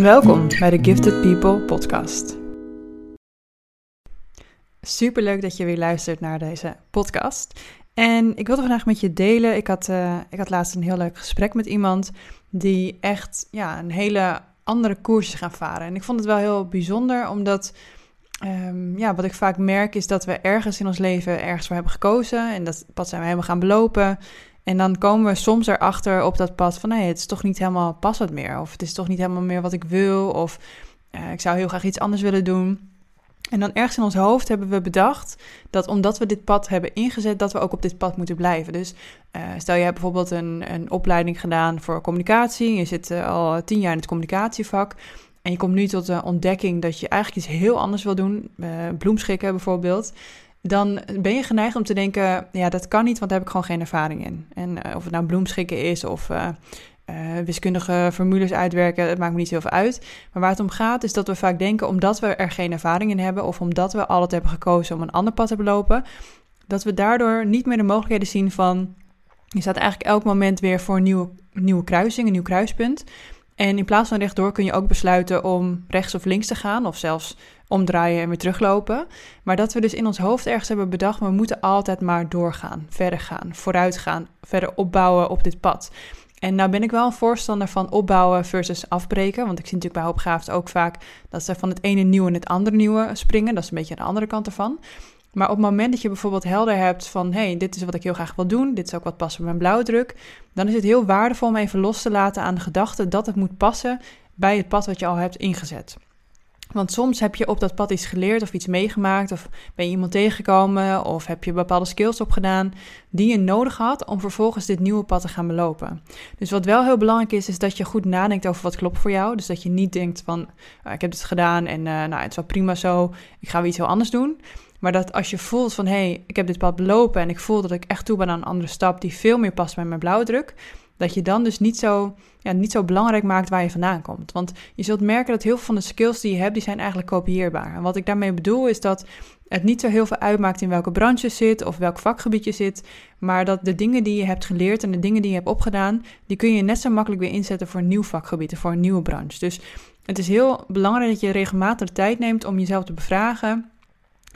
Welkom bij de Gifted People podcast. Super leuk dat je weer luistert naar deze podcast. En ik wilde vandaag met je delen. Ik had, uh, ik had laatst een heel leuk gesprek met iemand die echt ja, een hele andere koers is gaan varen. En ik vond het wel heel bijzonder, omdat um, ja, wat ik vaak merk is dat we ergens in ons leven ergens voor hebben gekozen. En dat pad zijn we helemaal gaan belopen. En dan komen we soms erachter op dat pad van nee, het is toch niet helemaal passend meer. Of het is toch niet helemaal meer wat ik wil. Of uh, ik zou heel graag iets anders willen doen. En dan ergens in ons hoofd hebben we bedacht dat omdat we dit pad hebben ingezet, dat we ook op dit pad moeten blijven. Dus uh, stel je hebt bijvoorbeeld een, een opleiding gedaan voor communicatie. Je zit uh, al tien jaar in het communicatievak. En je komt nu tot de ontdekking dat je eigenlijk iets heel anders wil doen. Bloemschikken bijvoorbeeld dan ben je geneigd om te denken: ja, dat kan niet, want daar heb ik gewoon geen ervaring in. En uh, of het nou bloemschikken is of uh, uh, wiskundige formules uitwerken, het maakt me niet heel veel uit. Maar waar het om gaat, is dat we vaak denken: omdat we er geen ervaring in hebben, of omdat we altijd hebben gekozen om een ander pad te belopen, dat we daardoor niet meer de mogelijkheden zien van. Je staat eigenlijk elk moment weer voor een nieuwe, nieuwe kruising, een nieuw kruispunt. En in plaats van rechtdoor kun je ook besluiten om rechts of links te gaan, of zelfs omdraaien en weer teruglopen. Maar dat we dus in ons hoofd ergens hebben bedacht, we moeten altijd maar doorgaan, verder gaan, vooruit gaan, verder opbouwen op dit pad. En nou ben ik wel een voorstander van opbouwen versus afbreken. Want ik zie natuurlijk bij hoopgaafd ook vaak dat ze van het ene nieuwe in het andere nieuwe springen. Dat is een beetje de andere kant ervan. Maar op het moment dat je bijvoorbeeld helder hebt van... hé, hey, dit is wat ik heel graag wil doen, dit is ook wat past bij mijn blauwdruk... dan is het heel waardevol om even los te laten aan de gedachte dat het moet passen... bij het pad wat je al hebt ingezet. Want soms heb je op dat pad iets geleerd of iets meegemaakt, of ben je iemand tegengekomen, of heb je bepaalde skills opgedaan die je nodig had om vervolgens dit nieuwe pad te gaan belopen. Dus wat wel heel belangrijk is, is dat je goed nadenkt over wat klopt voor jou. Dus dat je niet denkt van, ah, ik heb dit gedaan en uh, nou, het is wel prima zo, ik ga weer iets heel anders doen. Maar dat als je voelt van, hé, hey, ik heb dit pad belopen en ik voel dat ik echt toe ben aan een andere stap die veel meer past bij mijn blauwdruk, dat je dan dus niet zo, ja, niet zo belangrijk maakt waar je vandaan komt. Want je zult merken dat heel veel van de skills die je hebt, die zijn eigenlijk kopieerbaar. En wat ik daarmee bedoel is dat het niet zo heel veel uitmaakt in welke branche je zit of welk vakgebied je zit. Maar dat de dingen die je hebt geleerd en de dingen die je hebt opgedaan, die kun je net zo makkelijk weer inzetten voor een nieuw vakgebied of voor een nieuwe branche. Dus het is heel belangrijk dat je regelmatig tijd neemt om jezelf te bevragen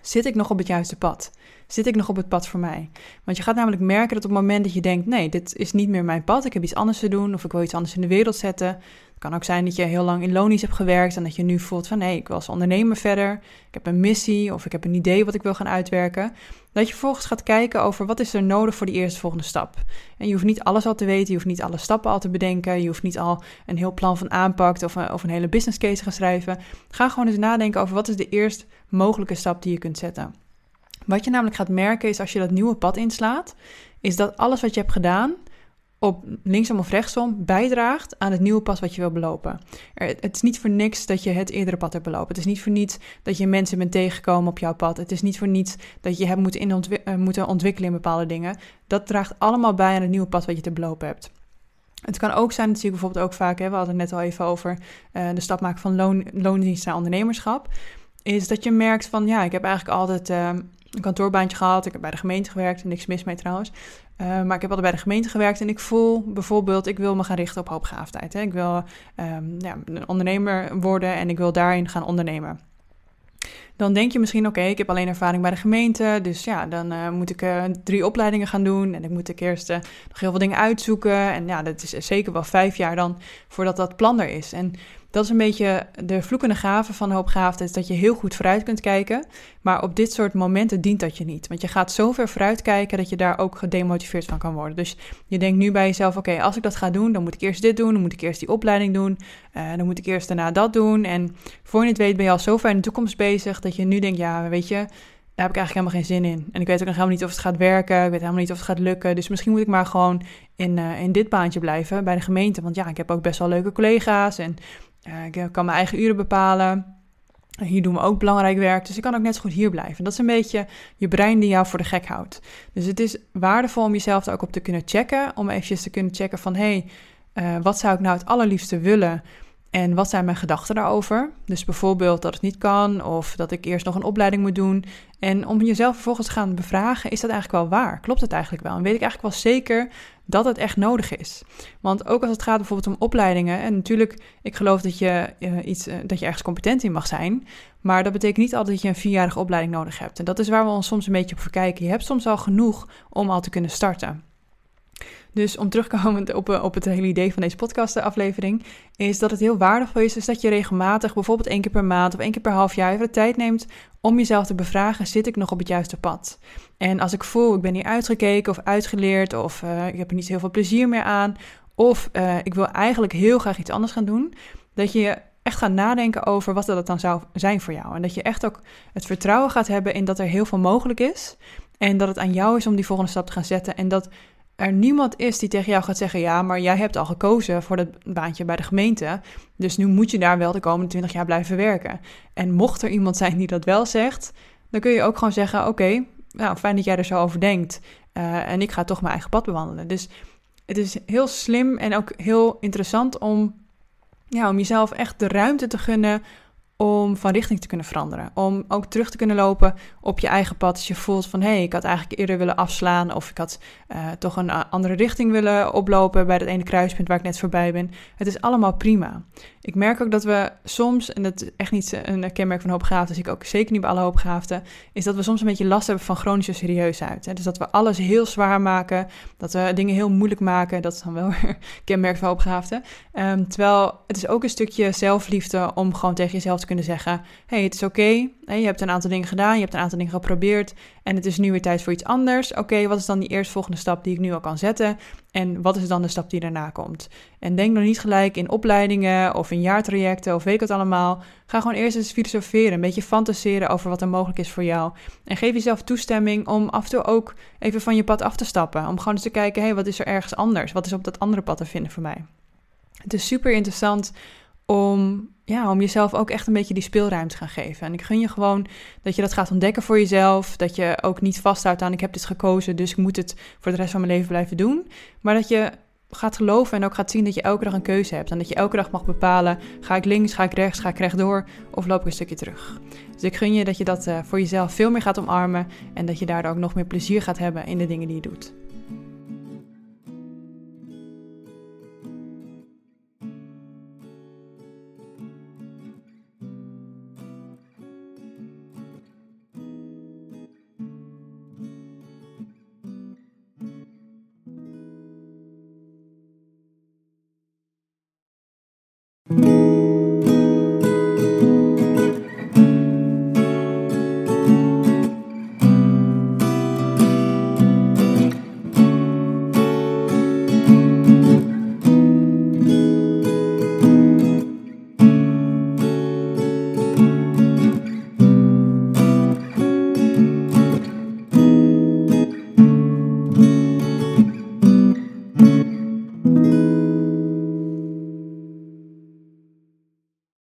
Zit ik nog op het juiste pad? Zit ik nog op het pad voor mij? Want je gaat namelijk merken dat op het moment dat je denkt: nee, dit is niet meer mijn pad, ik heb iets anders te doen of ik wil iets anders in de wereld zetten. Het kan ook zijn dat je heel lang in lonies hebt gewerkt en dat je nu voelt van nee, ik wil als ondernemer verder. Ik heb een missie of ik heb een idee wat ik wil gaan uitwerken. Dat je vervolgens gaat kijken over wat is er nodig voor die eerste volgende stap. En je hoeft niet alles al te weten, je hoeft niet alle stappen al te bedenken, je hoeft niet al een heel plan van aanpak of een, of een hele business case te gaan schrijven. Ga gewoon eens nadenken over wat is de eerst mogelijke stap die je kunt zetten. Wat je namelijk gaat merken is als je dat nieuwe pad inslaat, is dat alles wat je hebt gedaan op linksom of rechtsom bijdraagt aan het nieuwe pad wat je wil belopen. het is niet voor niks dat je het eerdere pad hebt belopen. Het is niet voor niets dat je mensen bent tegengekomen op jouw pad. Het is niet voor niets dat je hebt moeten, uh, moeten ontwikkelen in bepaalde dingen. Dat draagt allemaal bij aan het nieuwe pad wat je te belopen hebt. Het kan ook zijn, dat zie bijvoorbeeld ook vaak, hè, we hadden het net al even over uh, de stap maken van loon, loondienst naar ondernemerschap is dat je merkt van ja, ik heb eigenlijk altijd uh, een kantoorbaantje gehad. Ik heb bij de gemeente gewerkt, niks mis mee trouwens. Uh, maar ik heb altijd bij de gemeente gewerkt en ik voel bijvoorbeeld, ik wil me gaan richten op hoopgaafdheid. Hè. Ik wil um, ja, een ondernemer worden en ik wil daarin gaan ondernemen. Dan denk je misschien, oké, ik heb alleen ervaring bij de gemeente. Dus ja, dan uh, moet ik uh, drie opleidingen gaan doen. En ik moet ik eerst nog heel veel dingen uitzoeken. En ja, dat is zeker wel vijf jaar dan voordat dat plan er is. En dat is een beetje de vloekende gave van hoopgaafde, is dat je heel goed vooruit kunt kijken. Maar op dit soort momenten dient dat je niet. Want je gaat zo ver vooruit kijken dat je daar ook gedemotiveerd van kan worden. Dus je denkt nu bij jezelf, oké, als ik dat ga doen, dan moet ik eerst dit doen, dan moet ik eerst die opleiding doen, uh, dan moet ik eerst daarna dat doen. En voor je het weet ben je al zo ver in de toekomst bezig dat je nu denkt, ja, weet je, daar heb ik eigenlijk helemaal geen zin in. En ik weet ook nog helemaal niet of het gaat werken. Ik weet helemaal niet of het gaat lukken. Dus misschien moet ik maar gewoon in, uh, in dit baantje blijven bij de gemeente. Want ja, ik heb ook best wel leuke collega's. En uh, ik kan mijn eigen uren bepalen. Hier doen we ook belangrijk werk, dus ik kan ook net zo goed hier blijven. Dat is een beetje je brein die jou voor de gek houdt. Dus het is waardevol om jezelf er ook op te kunnen checken. Om eventjes te kunnen checken van, hé, hey, uh, wat zou ik nou het allerliefste willen? En wat zijn mijn gedachten daarover? Dus bijvoorbeeld dat het niet kan of dat ik eerst nog een opleiding moet doen. En om jezelf vervolgens te gaan bevragen, is dat eigenlijk wel waar? Klopt het eigenlijk wel? En weet ik eigenlijk wel zeker dat het echt nodig is? Want ook als het gaat bijvoorbeeld om opleidingen, en natuurlijk, ik geloof dat je, uh, iets, uh, dat je ergens competent in mag zijn, maar dat betekent niet altijd dat je een vierjarige opleiding nodig hebt. En dat is waar we ons soms een beetje op verkijken. Je hebt soms al genoeg om al te kunnen starten. Dus om terugkomend op, op het hele idee van deze podcastaflevering, is dat het heel waardevol is, is dat je regelmatig, bijvoorbeeld één keer per maand of één keer per half jaar, even de tijd neemt om jezelf te bevragen, zit ik nog op het juiste pad? En als ik voel, ik ben hier uitgekeken of uitgeleerd, of uh, ik heb er niet heel veel plezier meer aan, of uh, ik wil eigenlijk heel graag iets anders gaan doen, dat je echt gaat nadenken over wat dat dan zou zijn voor jou. En dat je echt ook het vertrouwen gaat hebben in dat er heel veel mogelijk is. En dat het aan jou is om die volgende stap te gaan zetten. En dat er niemand is die tegen jou gaat zeggen: Ja, maar jij hebt al gekozen voor dat baantje bij de gemeente. Dus nu moet je daar wel de komende 20 jaar blijven werken. En mocht er iemand zijn die dat wel zegt, dan kun je ook gewoon zeggen: Oké, nou fijn dat jij er zo over denkt. Uh, en ik ga toch mijn eigen pad bewandelen. Dus het is heel slim en ook heel interessant om, ja, om jezelf echt de ruimte te gunnen om van richting te kunnen veranderen. Om ook terug te kunnen lopen op je eigen pad als je voelt van... hé, hey, ik had eigenlijk eerder willen afslaan... of ik had uh, toch een andere richting willen oplopen... bij dat ene kruispunt waar ik net voorbij ben. Het is allemaal prima. Ik merk ook dat we soms, en dat is echt niet een kenmerk van hoopgaafden... zie ik ook zeker niet bij alle hoopgaafden... is dat we soms een beetje last hebben van chronische serieusheid. Hè? Dus dat we alles heel zwaar maken... dat we dingen heel moeilijk maken. Dat is dan wel weer kenmerk van hoopgaafden. Um, terwijl het is ook een stukje zelfliefde... om gewoon tegen jezelf kunnen zeggen: hey, het is oké. Je hebt een aantal dingen gedaan, je hebt een aantal dingen geprobeerd. En het is nu weer tijd voor iets anders. Oké, wat is dan die eerstvolgende stap die ik nu al kan zetten? En wat is dan de stap die daarna komt? En denk nog niet gelijk in opleidingen of in jaartrajecten of weet ik het allemaal. Ga gewoon eerst eens filosoferen, een beetje fantaseren over wat er mogelijk is voor jou. En geef jezelf toestemming om af en toe ook even van je pad af te stappen. Om gewoon eens te kijken: hey, wat is er ergens anders? Wat is op dat andere pad te vinden voor mij? Het is super interessant om, ja, om jezelf ook echt een beetje die speelruimte te gaan geven. En ik gun je gewoon dat je dat gaat ontdekken voor jezelf. Dat je ook niet vasthoudt aan ik heb dit gekozen, dus ik moet het voor de rest van mijn leven blijven doen. Maar dat je gaat geloven en ook gaat zien dat je elke dag een keuze hebt. En dat je elke dag mag bepalen, ga ik links, ga ik rechts, ga ik rechtdoor of loop ik een stukje terug. Dus ik gun je dat je dat uh, voor jezelf veel meer gaat omarmen en dat je daardoor ook nog meer plezier gaat hebben in de dingen die je doet.